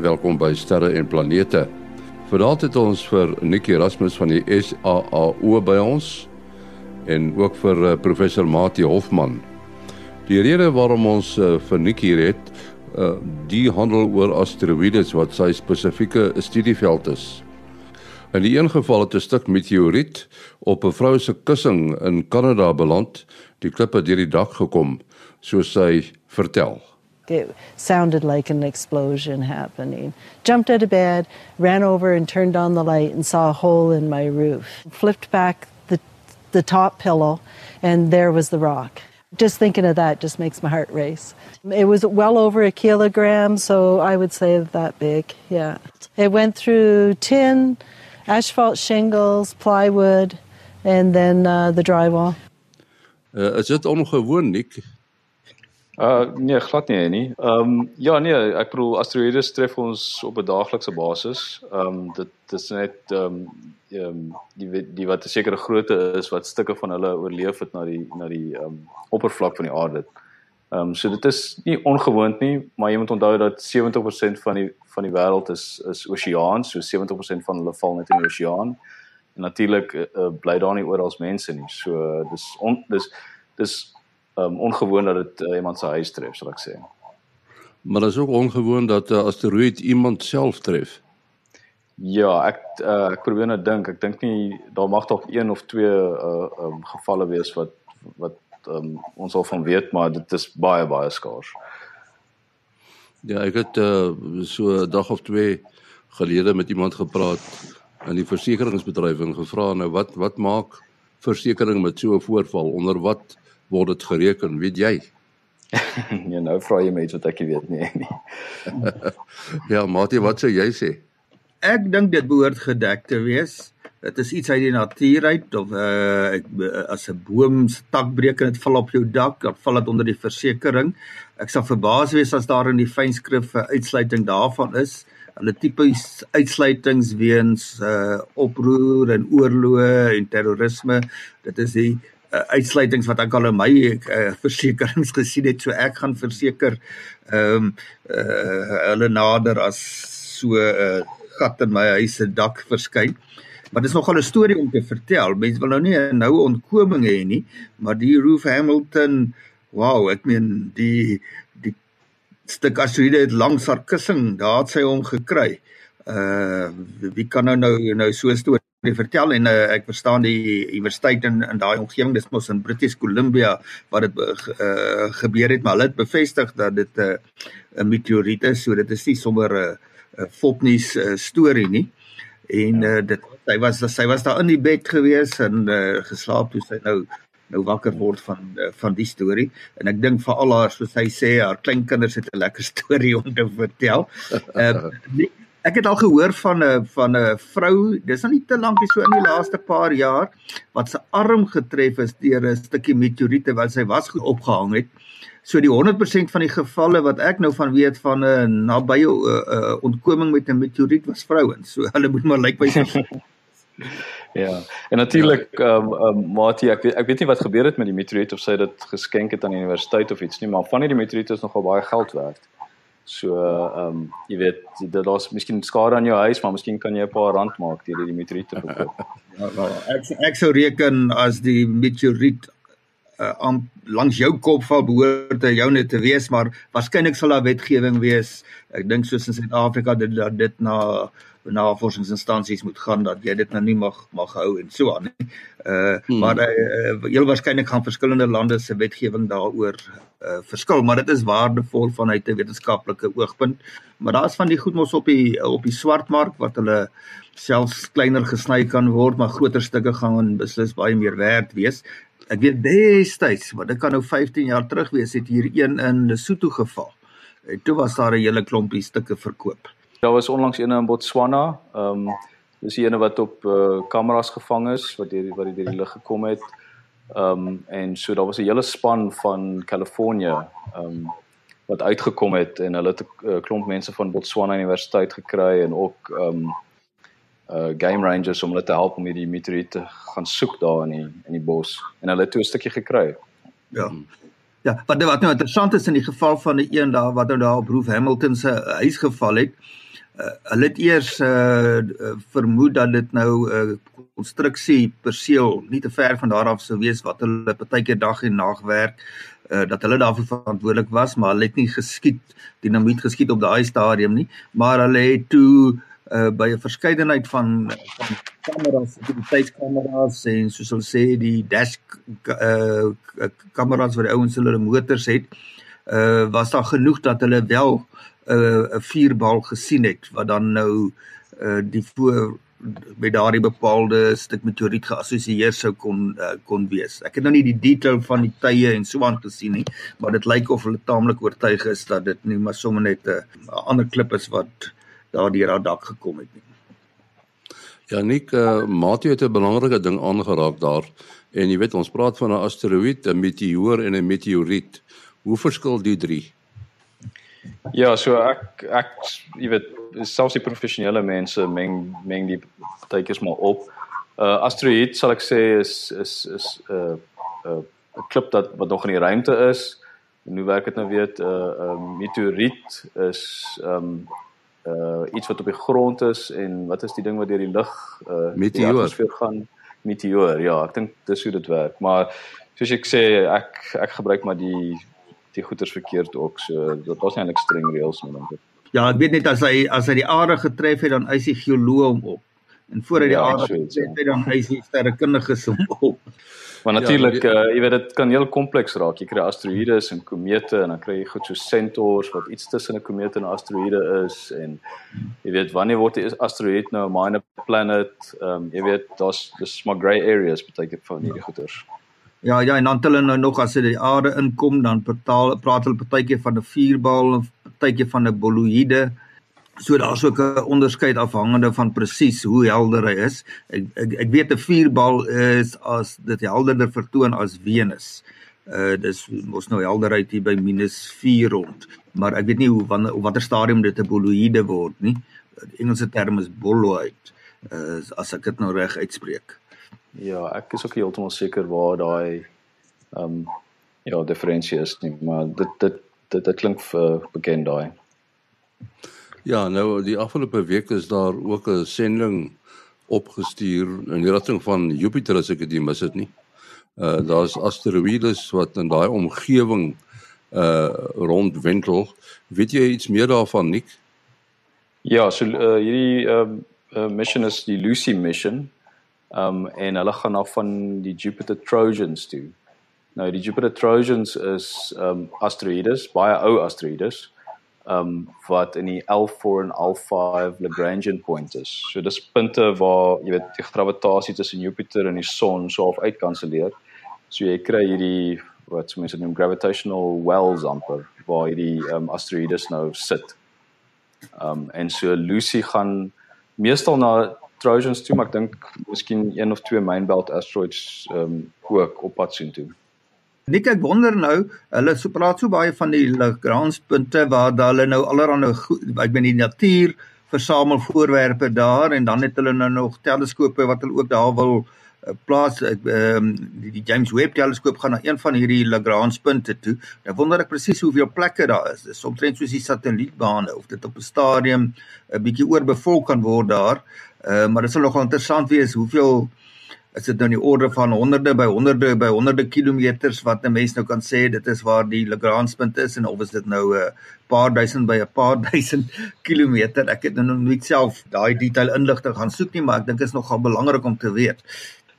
baie welkom by Sterre en Planete. Vanaand het ons vir Nikki Erasmus van die SAAO by ons en ook vir uh, professor Mati Hofman. Die rede waarom ons uh, vir Nikki hier het, uh, die handel oor asteroïdes wat sy spesifieke studieveld is. In die een geval het 'n stuk meteoriet op 'n vrou se kussing in Kanada beland, die klippe deur die dak gekom, soos sy vertel. It sounded like an explosion happening. Jumped out of bed, ran over and turned on the light and saw a hole in my roof. Flipped back the, the top pillow, and there was the rock. Just thinking of that just makes my heart race. It was well over a kilogram, so I would say that big, yeah. It went through tin, asphalt shingles, plywood, and then uh, the drywall. Uh, is dit ongewoon, Nick? Uh nee, glad nie nie. Ehm um, ja nee, ek bedoel asteroïdes tref ons op 'n daaglikse basis. Ehm um, dit dis net ehm um, ehm um, die die wat 'n sekere grootte is wat stukke van hulle oorleef het na die na die ehm um, oppervlak van die aarde. Ehm um, so dit is nie ongewoon nie, maar jy moet onthou dat 70% van die van die wêreld is is oseaan, so 70% van hulle val net in die oseaan. En natuurlik uh, bly daar nie oral mense nie. So dis on, dis dis um, ongewoon dat dit uh, iemand se huis tref, sal ek sê. Maar dit is ook ongewoon dat 'n uh, asteroïde iemand self tref. Ja, ek uh, ek probeer net dink. Ek dink nie daar mag dalk een of twee uh um, gevalle wees wat wat um, ons al van weet, maar dit is baie baie skaars. Ja, ek het uh, so 'n dag of twee gelede met iemand gepraat in die versekeringsbedryf en gevra nou wat wat maak versekerings met so 'n voorval onder wat word dit gereken, weet jy? nee, nou vra jy my iets wat ek nie weet nie. ja, Mati, wat sou jy sê? Ek dink dit behoort gedek te wees. Dit is iets uit die natuur uit of uh ek, as 'n boom se tak breek en dit val op jou dak, dan val dit onder die versekerings. Ek sal verbaas wees as daar in die fynskrif 'n uitsluiting daarvan is. Hulle tipies uitsluitings weens uh oproer en oorloë en terrorisme. Dit is die uh, uitsluitings wat ek al in my uh, versekerings gesien het so ek gaan verseker ehm um, uh, hulle nader as so 'n uh, gat in my huis se dak verskyn. Maar dis nogal 'n storie om te vertel. Mense wil nou nie 'n noue ontkoming hê nie maar die Roof Hamilton wow ek meen die die stuk asteroïde het langs haar kussing daar het sy hom gekry. Uh wie kan nou nou nou so 'n storie die vertel en uh, ek verstaan die universiteit in in daai omgewing dis mos in British Columbia wat dit uh, gebeur het maar hulle het bevestig dat dit 'n uh, meteoriet is so dit is nie sommer 'n uh, fopnuus uh, storie nie. En uh, dit sy was sy was daar in die bed gewees en uh, geslaap toe sy nou nou wakker word van uh, van die storie. En ek dink vir al haar soos sy sê haar kleinkinders het 'n lekker storie om te vertel. Uh, Ek het al gehoor van 'n van 'n vrou, dis nou nie te lank nie so in die laaste paar jaar wat se arm getref is deur 'n stukkie meteoriete wat sy was goed opgehang het. So die 100% van die gevalle wat ek nou van weet van 'n nabye uh, uh, ontkoming met 'n meteoriet was vrouens. So hulle moet maar lyk by sy Ja. En natuurlik ehm um, um, Mati, ek weet, ek weet nie wat gebeur het met die meteoriet of sy dit geskenk het aan die universiteit of iets nie, maar van hierdie meteoriete is nogal baie geld werd. So ehm um, jy weet dit daar's miskien skade aan jou huis, maar miskien kan jy 'n paar rand maak deur die meteoriet te verkoop. ja, wel, ek ek sou reken as die meteoriet uh, aan langs jou kop val behoort hy jou net te wees, maar waarskynlik sal daar wetgewing wees. Ek dink soos in Suid-Afrika dat dit, dit na navorsingsinstansies moet gaan dat jy dit nou nie mag mag hou en so aan nie. Uh hmm. maar uh, heel waarskynlik gaan verskillende lande se wetgewing daaroor uh verskil, maar dit is waardevol vanuit 'n wetenskaplike oogpunt. Maar daar's van die goed mos op die op die swartmark wat hulle selfs kleiner gesny kan word, maar groter stukke gaan beslis baie meer werd wees. Ek weet destyds, wat dit kan nou 15 jaar terug wees, het hier een in Lesotho geval. En toe was daar 'n hele klompie stukke verkoop. Daar was onlangs een in Botswana. Ehm um, dis die ene wat op uh, kameras gevang is wat deur wat deur die lug gekom het. Ehm um, en so daar was 'n hele span van Kalifornië ehm um, wat uitgekom het en hulle het 'n uh, klomp mense van Botswana Universiteit gekry en ook ehm um, uh game rangers om hulle te help om hierdie meteoriet te gaan soek daar in die in die bos en hulle het toe 'n stukkie gekry. Ja. Hmm. Ja, wat wat nou interessant is in die geval van die een daar wat nou daar op Roof Hamilton se huis geval het. Uh, hulle het eers uh, vermoed dat dit nou 'n uh, konstruksie perseel nie te ver van daar af sou wees wat hulle partykeer dag en nag werk uh, dat hulle daarvoor verantwoordelik was, maar hulle het nie geskiet dinamiet geskiet op daai stadium nie, maar hulle het toe uh, by 'n verskeidenheid van van kameras, sekuriteitskameras en soos hulle sê die dash uh, kameras wat die ouens hulle motors het, uh, was daar genoeg dat hulle wel 'n uh, 'n vuurbal gesien het wat dan nou uh, die voor met daardie bepaalde stuk meteoriet geassosieer sou kon uh, kon wees. Ek het nou nie die detail van die tye en so aan gesien nie, maar dit lyk of hulle taamlik oortuig is dat dit nie maar sommer net 'n uh, ander klip is wat daardeur haar dak gekom het nie. Ja, Nik, uh, Matthew het 'n belangrike ding aangeraak daar. En jy weet ons praat van 'n asteroïde, 'n meteoor en 'n meteoriet. Hoe verskil die drie? Ja, so ek ek jy weet selfs die professionele mense meng meng die tydjies maar op. Uh asteroïde sal ek sê is is is 'n uh, 'n uh, 'n klip dat wat nog in die ruimte is. En hoe werk dit nou weet 'n uh, 'n uh, meteoriet is um uh iets wat op die grond is en wat is die ding wat deur die lug uh meteoor. die atmosfeer gaan meteoor. Ja, ek dink dis hoe dit werk. Maar soos ek sê ek ek gebruik maar die die goeters verkeerd ook. So dit was nie 'n streng reëls nie dink ek. Ja, ek weet net as hy as hy die aarde getref het dan is hy geoloog hom op. En voor hy die ja, aarde getref het dan is hy sterrekundiges hom op. Maar natuurlik, ja, uh, jy weet dit kan heel kompleks raak. Jy kry asteroïdes en komete en dan kry jy goed so centaurs wat iets tussen 'n komeet en 'n asteroïde is en jy weet wanneer word 'n asteroïde nou 'n minor planet? Ehm um, jy weet daar's dis maar grey areas beteken van hierdie goeters. Ja, ja, en dan hulle nou nog as dit die aarde inkom, dan betaal, praat hulle partykeer van 'n vuurbal en partykeer van 'n boloïde. So daar's ook 'n onderskeid afhangende van presies hoe helder hy is. Ek ek, ek weet 'n vuurbal is as dit helderder vertoon as Venus. Uh dis mos nou helderheid hier by -4 rond, maar ek weet nie hoe wanneer op watter stadium dit 'n boloïde word nie. Die Engelse term is boloid. Uh as ek dit nou reg uitspreek. Ja, ek is ook heeltemal seker waar daai ehm um, ja, diferensie is nie, maar dit dit dit, dit klink vir bekend daai. Ja, nou die afgelope week is daar ook 'n sending opgestuur in die rigting van Jupiter as ek dit mis dit nie. Uh daar's asteroïdes wat in daai omgewing uh rondwentel. Weet jy iets meer daarvan, Nik? Ja, so uh, hierdie uh, uh, mission is die Lucy mission Um en hulle gaan af van die Jupiter Trojans toe. Nou die Jupiter Trojans is um asteroïdes, baie ou asteroïdes. Um wat in die L4 en L5 Lagrangian point is. So dis punte waar jy weet die gravitasie tussen Jupiter en die son so half uitkanselleer. So jy kry hierdie wat so mense noem gravitational wells amper waar hierdie um asteroïdes nou sit. Um en so Lucy gaan meestal na Trojans toe, maar ek dink miskien een of twee main belt asteroids um, ook op pad sien toe. Nik ek wonder nou, hulle so praat so baie van die Lagrange punte waar hulle nou allerhande ek ben die natuur versamel voorwerpe daar en dan het hulle nou nog teleskope wat hulle ook daar wil uh, plaas ek ehm um, die, James Webb teleskoop gaan na een van hierdie Lagrange punte toe. Nou wonder ek presies hoeveel plekke daar is. Dis omtrent soos die satellietbane of dit op 'n stadium 'n bietjie oorbevolk kan word daar. Uh, maar dit sal nogal interessant wees hoeveel is dit nou in die orde van honderde by honderde by honderde kilometers wat 'n mens nou kan sê dit is waar die Lagrange punt is en of is dit nou 'n paar duisend by 'n paar duisend kilometer ek het nou nog nie self daai detail inligting gaan soek nie maar ek dink is nogal belangrik om te weet.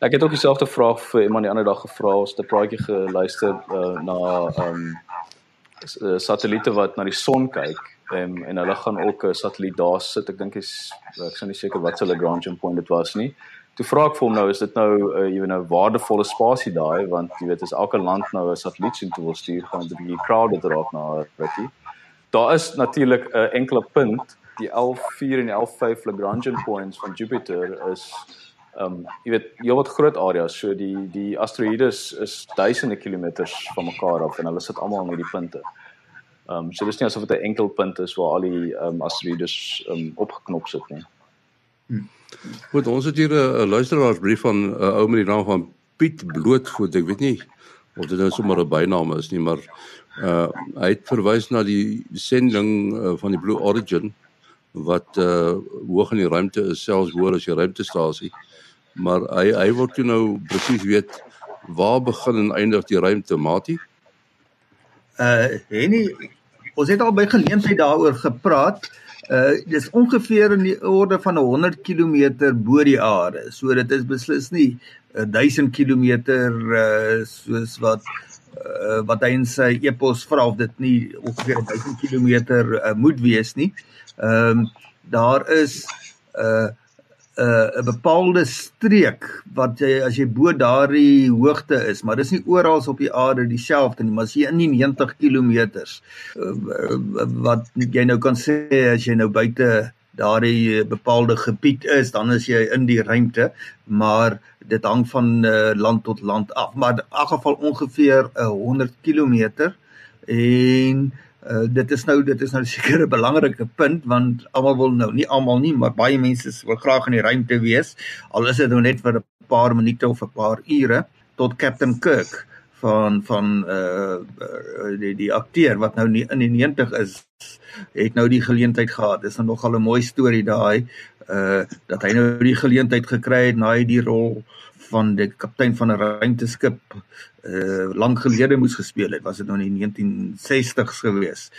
Ek het ook dieselfde vraag vir iemand die ander dag gevra ons het 'n praatjie geluister uh, na ehm um, satelliete wat na die son kyk um, en hulle gaan ook 'n satelliet daar sit. Ek dink is ek sou nie seker wat se Lagrange point dit was nie. Toe vra ek vir hom nou is dit nou uh, jy weet nou waardevolle spasie daai want jy weet as elke land nou 'n satelliet sien toe wil stuur gaan dit 'n bietjie crowded raak na rukkie. Daar is natuurlik 'n uh, enkele punt die L4 en die L5 Lagrange points van Jupiter is ehm um, jy weet jy wat groot areas so die die asteroïdes is duisende kilometers van mekaar af en hulle sit almal in hierdie punte. Ehm um, so dis nie asof dit 'n enkel punt is waar al die ehm um, asteroïdes ehm um, opgeknop sit nie. Goed, ons het hier 'n luisteraarsbrief van 'n uh, ou met die naam van Piet Blootvoet. Ek weet nie of dit nou sommer 'n bynaam is nie, maar uh hy het verwys na die sending uh, van die Blue Origin wat uh hoog in die ruimte is, selfs hoër as die ruimtestasie. Maar hy hy wil toe nou presies weet waar begin en eindig die ruimte, Matie? Uh Henny, ons het al by geleentheid daaroor gepraat. Uh dis ongeveer in die orde van 100 km bo die aarde. So dit is beslis nie 1000 km uh soos wat uh, wat hy in sy epos vra of dit nie ongeveer 1000 km uh, moet wees nie. Ehm um, daar is uh, 'n uh, 'n bepaalde streek wat jy as jy bo daardie hoogte is, maar dis nie oral op die aarde dieselfde nie, maar as jy in die 90 km uh, wat jy nou kan sê as jy nou buite daardie bepaalde gebied is, dan is jy in die ruimte, maar dit hang van uh, land tot land af, maar in elk geval ongeveer uh, 100 km en Uh, dit is nou dit is nou seker 'n belangrike punt want almal wil nou nie almal nie maar baie mense wil graag in die ruimte wees. Al is dit nou net vir 'n paar minute of 'n paar ure tot Captain Kirk van van uh, uh die die akteur wat nou in die 90 is het nou die geleentheid gehad. Dis nou nogal 'n mooi storie daai uh dat hy nou die geleentheid gekry het na hy die rol van die kaptein van 'n ruimteskip uh lank gelede moes gespeel het, was dit nou in die 1960s gewees.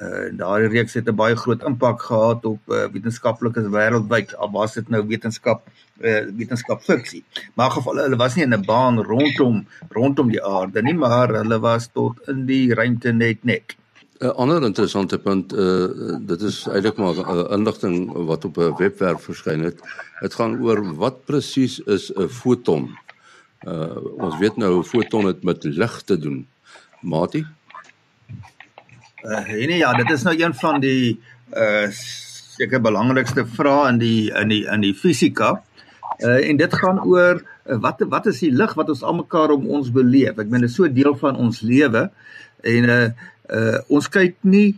Uh daardie reeks het 'n baie groot impak gehad op uh, wetenskaplikes wêreldwyd. Al was dit nou wetenskap uh wetenskap fiksie. Maar in geval hulle was nie in 'n baan rondom rondom die aarde nie, maar hulle was tot in die ruimte net net. 'n Ander interessante punt uh dit is eintlik maar 'n uh, inligting wat op 'n webwerf verskyn het. Dit gaan oor wat presies is 'n foton. Uh ons weet nou 'n foton het met lig te doen. Matie? Uh nee ja, dit is nou een van die uh seker belangrikste vrae in die in die in die fisika. Uh en dit gaan oor uh, wat wat is die lig wat ons almekaar om ons beleef? Ek meen dit is so deel van ons lewe en uh uh ons kyk nie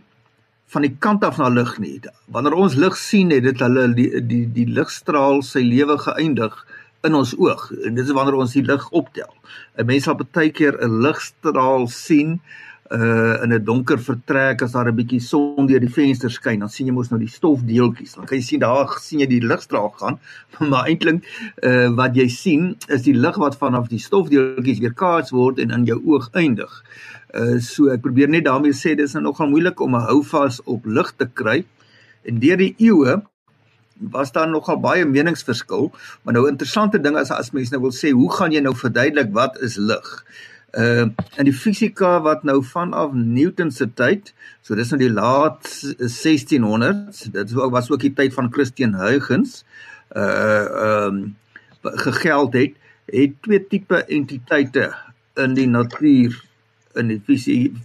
van die kant af na lig nie. Wanneer ons lig sien, het dit hulle die die, die ligstraal sy lewe geëindig in ons oog. En dit is wanneer ons die lig optel. 'n Mens sal baie keer 'n ligstraal sien uh in 'n donker vertrek as daar 'n bietjie son deur die venster skyn, dan sien jy mos nou die stofdeeltjies. Dan kan jy sien daar sien jy die ligstraal gaan, maar eintlik uh wat jy sien is die lig wat vanaf die stofdeeltjies weerkaats word en in jou oog eindig. Uh so ek probeer net daarmee sê dis nou nogal moeilik om 'n houvas op lig te kry. En deur die eeue was daar nogal baie meningsverskil, maar nou interessante ding is as mense nou wil sê, hoe gaan jy nou verduidelik wat is lig? Uh in die fisika wat nou vanaf Newton se tyd, so dis nou die laat 1600s, dit was ook die tyd van Christian Huygens, uh um, gegeld het, het twee tipe entiteite in die natuur in die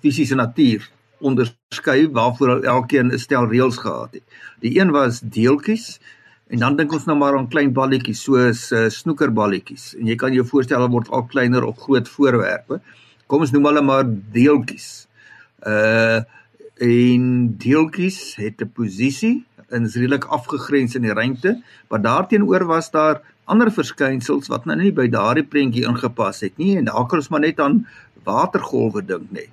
fisiese natuur onderskei waarvoor elkeen 'n stel reëls gehad het. Die een was deeltjies en dan dink ons nou maar aan klein balletjies soos uh, snoekerballetjies en jy kan jou voorstel hulle word al kleiner op groot voorwerpe. Kom ons noem hulle maar deeltjies. Uh en deeltjies het 'n posisie en is redelik afgegrens in die ruimte, maar daarteenoor was daar ander verskynsels wat nou nie by daardie prentjie ingepas het nie en daar kan ons maar net aan watergolwe dink nê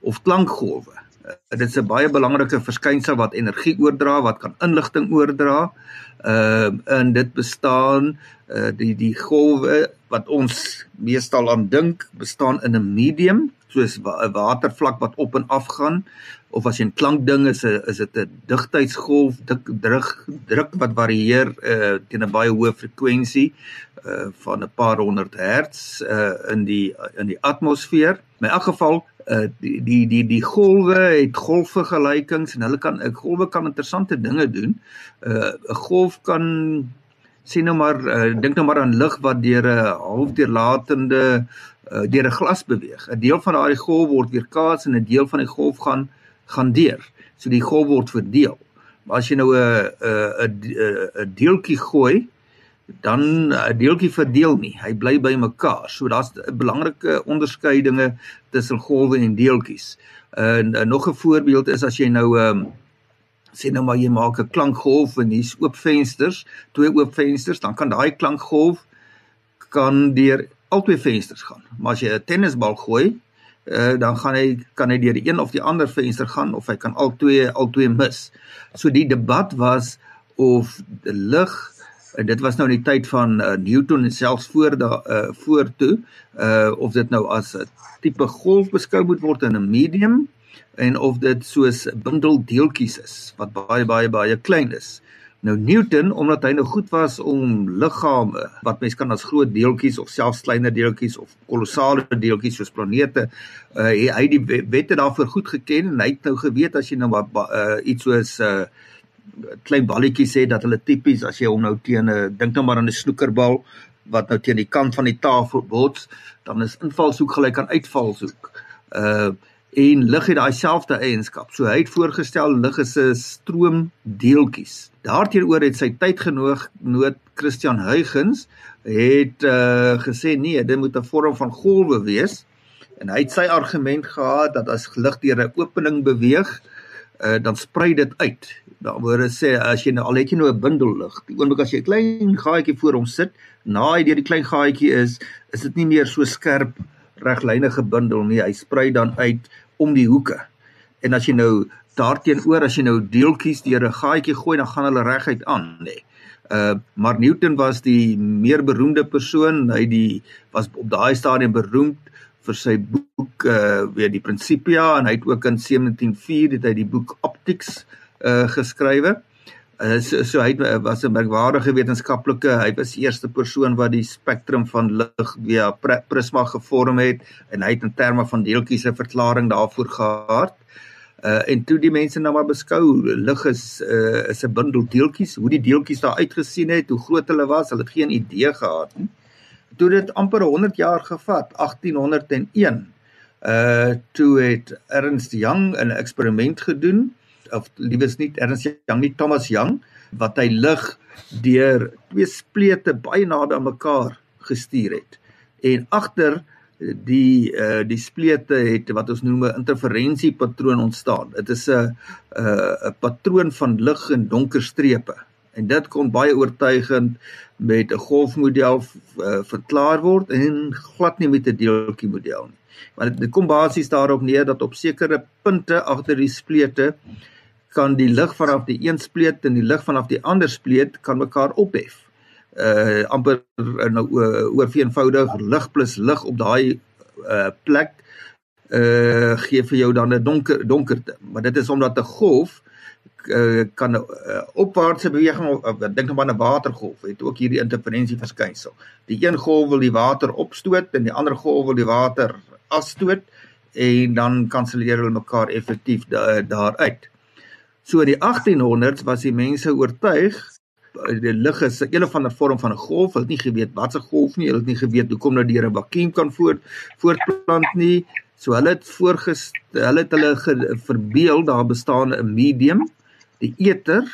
of klankgolwe. Uh, dit is 'n baie belangrike verskynsel wat energie oordra, wat kan inligting oordra. Ehm uh, en dit bestaan uh die die golwe wat ons meestal aan dink, bestaan in 'n medium, soos 'n wa watervlak wat op en af gaan of as jy 'n klank ding is 'n is dit 'n digtheidsgolf, dik druk druk wat varieer uh teen 'n baie hoë frekwensie uh van 'n paar honderd hertz uh in die in die atmosfeer. In elk geval uh die die die die golwe het golfvergelykings en hulle kan 'n golwe kan interessante dinge doen. Uh 'n golf kan sien nou maar uh, dink nou maar aan lig wat deur 'n halfdeurlatende uh, deur 'n glas beweeg. 'n Deel van daardie golf word weerkaats en 'n deel van die golf gaan gaan deur. So die golf word verdeel. Maar as jy nou 'n 'n 'n deeltjie gooi, dan 'n deeltjie verdeel nie. Hy bly by mekaar. So daar's belangrike onderskeidinge tussen golwe en deeltjies. En, en nog 'n voorbeeld is as jy nou 'n um, ehm, sê nou maar jy maak 'n klankgolf en hier's oop vensters, twee oop vensters, dan kan daai klankgolf kan deur albei vensters gaan. Maar as jy 'n tennisbal gooi, uh, dan gaan hy kan hy deur die een of die ander venster gaan of hy kan albei albei mis. So die debat was of lig en dit was nou in die tyd van uh, Newton en selfs voor da uh, voor toe uh of dit nou as 'n tipe golf beskou moet word in 'n medium en of dit soos bundel deeltjies is wat baie baie baie klein is. Nou Newton omdat hy nou goed was om liggame wat mens kan as groot deeltjies of selfs kleiner deeltjies of kolossale deeltjies soos planete uh hy die wette daarvoor goed geken en hy het nou geweet as jy nou uh, iets soos uh klein balletjies sê dat hulle tipies as jy hom nou teen 'n dink nou maar aan 'n snoekerbal wat nou teen die kant van die tafel bots, dan is invalshoek gelyk aan uitvalshoek. Uh en lig het daai selfde eienskap. So hy het voorgestel lig is 'n stroom deeltjies. Daarteenoor het sy tydgenoot noot Christian Huygens het uh gesê nee, dit moet 'n vorm van golwe wees. En hy het sy argument gehad dat as lig deur 'n opening beweeg, uh dan sprei dit uit. Daaroor sê as jy nou al het jy nou 'n bundel lig, die oomblik as jy 'n klein gaatjie voor hom sit, na hy deur die klein gaatjie is, is dit nie meer so skerp reglynige bundel nie. Hy sprei dan uit om die hoeke. En as jy nou daarteenoor as jy nou deeltjies deur 'n gaatjie gooi, dan gaan hulle reguit aan, nê. Nee. Uh maar Newton was die meer beroemde persoon. Hy die was op daai stadium beroemd vir sy boek uh weer die Principia en hy het ook in 1704 het hy die boek Optics uh geskrywe. Uh, so, so hy was 'n merkwaardige wetenskaplike. Hy was die eerste persoon wat die spektrum van lig via prisma gevorm het en hy het in terme van deeltjies 'n verklaring daarvoor gehad. Uh en toe die mense nou maar beskou lig is uh is 'n bundel deeltjies, hoe die deeltjies daar uitgesien het, hoe groot hulle was, hulle het geen idee gehad nie. Toe dit amper 100 jaar gevat, 1801. Uh toe het Ernst Young 'n eksperiment gedoen of liewes nie Ernst Young nie Thomas Young wat hy lig deur twee splete baie naby aan mekaar gestuur het. En agter die uh die splete het wat ons noem 'n interferensiepatroon ontstaan. Dit is 'n uh, 'n patroon van lig en donker strepe. En dit kon baie oortuigend met 'n golfmodel uh, verklaar word en glad nie met 'n deeltjie model nie. Maar dit kom basies daarop neer dat op sekere punte agter die splete kan die lig vanaf die een spleet en die lig vanaf die ander spleet kan mekaar ophef. Uh amper uh, nou uh, oor eenvoudig lig plus lig op daai uh plek uh gee vir jou dan 'n donker donkerte. Maar dit is omdat 'n golf uh, kan 'n uh, opwaartse beweging of uh, dink nou aan 'n watergolf het ook hierdie interferensie verskynsel. Die een golf wil die water opstoot en die ander golf wil die water afstoot en dan kanselleer hulle mekaar effektief da daaruit. So in die 1800s was die mense oortuig die lig is 'n een of ander vorm van 'n golf. Hulle het nie geweet wat 'n golf nie. Hulle het nie geweet hoe kom nou 'n vakuum kan voort voortplant nie. So hulle het voorgestel hulle het hulle verbeel daar bestaan 'n medium, die eter.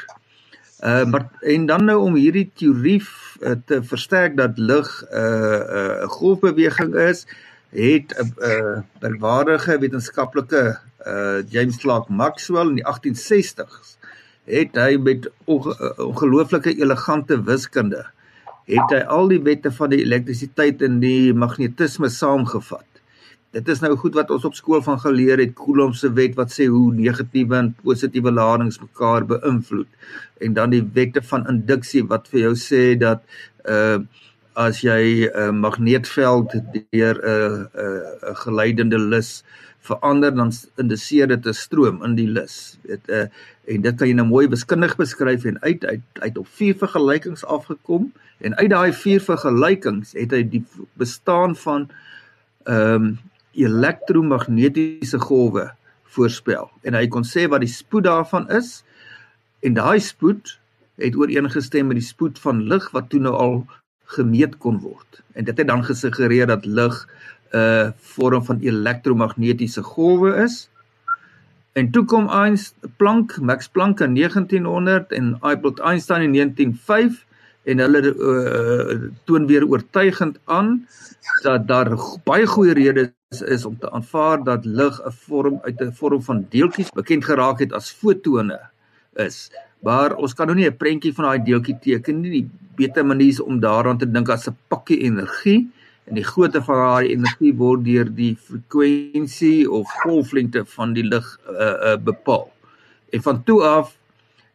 Uh maar en dan nou om hierdie teorie uh, te versterk dat lig 'n uh, 'n uh, golfbeweging is, het 'n uh, merkwaardige wetenskaplike uh James Clerk Maxwell in die 1860s het hy met uh, ongelooflike elegante wiskunde het hy al die wette van die elektrisiteit en die magnetisme saamgevat. Dit is nou goed wat ons op skool van geleer het, Coulomb se wet wat sê hoe negatiewe en positiewe ladings mekaar beïnvloed en dan die wette van induksie wat vir jou sê dat uh as jy 'n uh, magneetveld deur 'n uh, 'n uh, 'n geleidende lus verander dan indiseer dit 'n stroom in die lus. Dit uh, en dit kan jy nou mooi wiskundig beskryf en uit uit uit op vier vergelykings afgekom en uit daai vier vergelykings het hy die bestaan van ehm um, elektromagnetiese golwe voorspel en hy kon sê wat die spoed daarvan is en daai spoed het ooreengestem met die spoed van lig wat toe nou al gemeet kon word. En dit het dan gesuggereer dat lig 'n uh, vorm van elektromagnetiese golwe is. En toe kom Einstein Planck, Max Planck in 1900 en Albert Einstein in 1905 en hulle uh, toon weer oortuigend aan dat daar baie goeie redes is, is om te aanvaar dat lig 'n vorm uit 'n vorm van deeltjies bekend geraak het as fotone is. Maar ons kan nou nie 'n prentjie van daai deeltjie teken nie. Die beter manier is om daaraan te dink as 'n pakkie energie en die grootte van daardie energie word deur die frekwensie of golflengte van die lig uh, uh, bepaal. En van toe af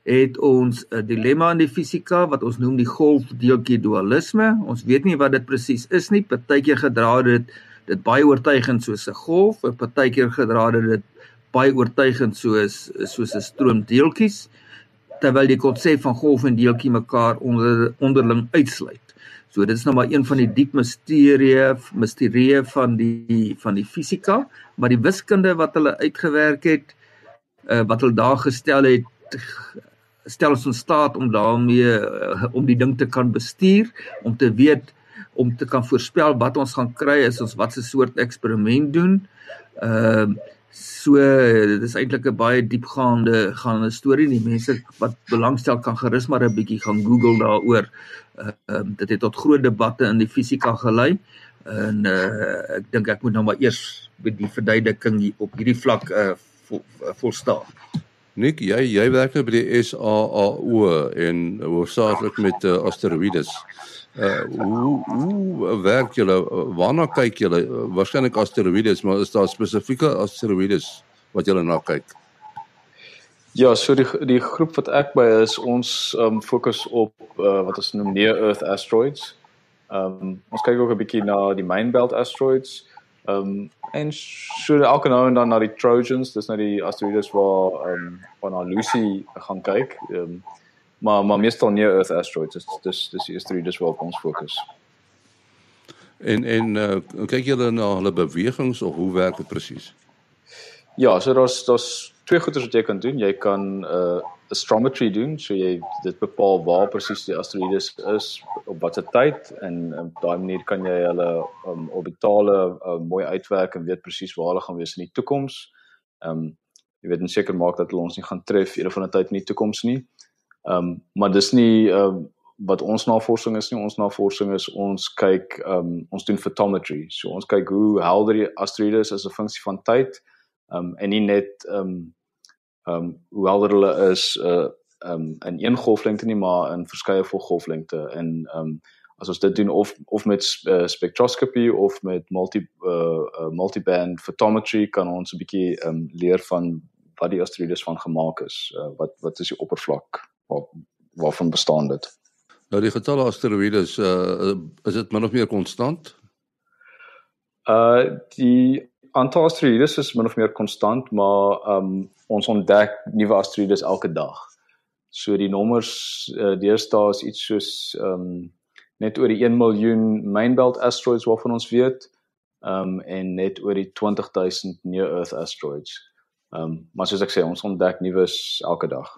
het ons 'n dilemma in die fisika wat ons noem die golfdeeltjie dualisme. Ons weet nie wat dit presies is nie. Partykeer gedra dit dit baie oortuigend soos 'n golf, partykeer gedra dit baie oortuigend soos soos 'n stroom deeltjies terwyl die konsep van golf en deeltjie mekaar onder onderling uitsluit. So dit is nou maar een van die diep misterieë misterieë van die van die fisika, maar die wiskunde wat hulle uitgewerk het, uh, wat hulle daar gestel het stel ons in staat om daarmee uh, om die ding te kan bestuur, om te weet om te kan voorspel wat ons gaan kry as ons watse soort eksperiment doen. Ehm uh, So dit is eintlik 'n baie diepgaande gaande storie. Die mense wat belangstel kan gerus maar 'n bietjie gaan Google daaroor. Uh, um, dit het tot groot debatte in die fisika gelei. En uh, ek dink ek moet nou maar eers met die verduideliking op hierdie vlak uh, vol, uh, volstaan. Nik, jy jy werk nou by die SAAO en hoofsaaklik met uh, asteroïdes. Uh hoe hoe werk julle waarna kyk julle waarskynlik asteroïdes maar is daar spesifieke asteroïdes wat julle na kyk? Ja, so die die groep wat ek by is, ons um fokus op uh, wat ons noem near earth asteroids. Um ons kyk ook 'n bietjie na die main belt asteroids. Um en so elke nou en dan na die Trojans, dis nou die asteroïdes waar um van Lucy gaan kyk. Um maar maar meestal near earth asteroids dis dis dis die asteroïdes waarop ons fokus. En en uh, kyk julle na hulle bewegings of hoe werk dit presies? Ja, so daar's daar's twee goeie wat jy kan doen. Jy kan uh astrometry doen, so jy dit bepaal waar presies die asteroïdes is op watter tyd en op daai manier kan jy hulle um, orbitale uh, mooi uitwerk en weet presies waar hulle gaan wees in die toekoms. Um jy weet en seker maak dat hulle ons nie gaan tref eendag van 'n tyd in die toekoms nie. Ehm um, maar dis nie ehm uh, wat ons navorsing is nie. Ons navorsing is ons kyk ehm um, ons doen photometry. So ons kyk hoe helder die asteroïdes is as 'n funksie van tyd. Ehm um, en nie net ehm um, ehm um, hoe helder hulle is uh ehm um, in een golflengte nie, maar in verskeie golflengte en ehm um, as ons dit doen of of met uh, spectroscopy of met multi uh, uh multiband photometry kan ons 'n bietjie ehm um, leer van wat die asteroïdes van gemaak is. Uh, wat wat is die oppervlak? Waar waarvan bestaan dit? Nou die getalle asteroïdes uh is dit min of meer konstant? Uh die aantal asteroïdes is min of meer konstant, maar um ons ontdek nuwe asteroïdes elke dag. So die nommers uh deesdae is iets soos um net oor die 1 miljoen main belt asteroids waarvan ons weet um en net oor die 20000 near earth asteroids. Um maar soos ek sê ons ontdek nuus elke dag.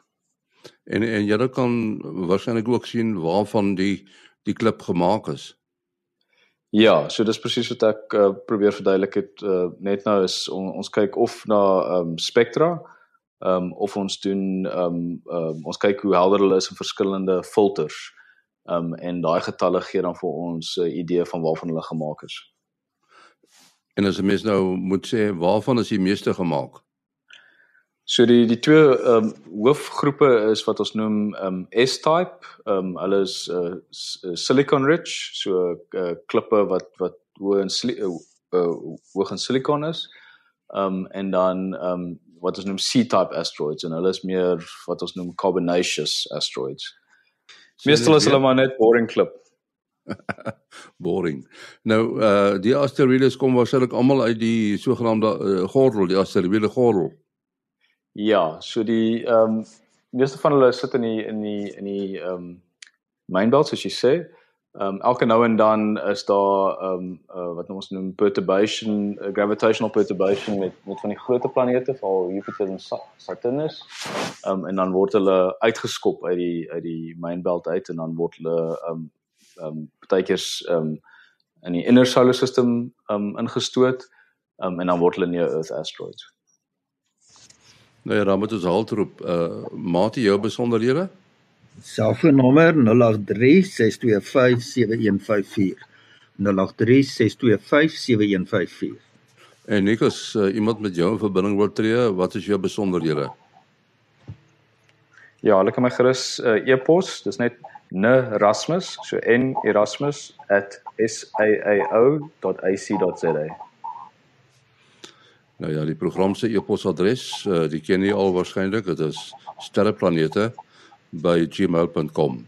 En en jy kan waarskynlik ook sien waarvan die die klip gemaak is. Ja, so dis presies wat ek uh, probeer verduidelik het uh, net nou is on, ons kyk of na ehm um, spektra ehm um, of ons doen ehm um, um, ons kyk hoe helder hulle is in verskillende filters. Ehm um, en daai getalle gee dan vir ons 'n uh, idee van waarvan hulle gemaak is. En as 'n mens nou moet sê waarvan is die meeste gemaak? So die die twee ehm um, hoofgroepe is wat ons noem ehm um, S-type. Ehm um, hulle is uh, silicon rich, so uh, klippe wat wat hoog in uh, hoog in silikon is. Ehm um, en dan ehm um, wat ons noem C-type asteroids en hulle is meer wat ons noem carbonaceous asteroids. Meestal is hulle maar net boring klip. boring. Nou uh die asteroïdes kom waarskynlik almal uit die sogenaamde uh, gordel, die asteroïde gordel. Ja, so die ehm um, meeste van hulle sit in die in die in die ehm um, mainbelt soos jy sê. Ehm um, elke nou en dan is daar ehm um, uh, wat ons noem perturbation, uh, gravitational perturbation met met van die groot planete, veral Jupiter en Saturnus. Ehm um, en dan word hulle uitgeskop uit die uit die mainbelt uit en dan word hulle ehm um, ehm um, partykeers ehm um, in die inner solar system ehm um, ingestoot. Ehm um, en dan word hulle near Earth asteroids. Nou ja, dan moet ons haltroep. Uh maatie jou besonderhede? Selfoonnommer 0836257154. 0836257154. En Nikos, uh, iemand met jou in verbinding wil tree, wat is jou besonderhede? Ja, hulle kan my gerus uh, e-pos. Dis net nerasmus so n erasmus@saao.ac.za Nou ja, die program se e-posadres, uh, die ken jy al waarskynlik, dit is sterreplanete by gmail.com.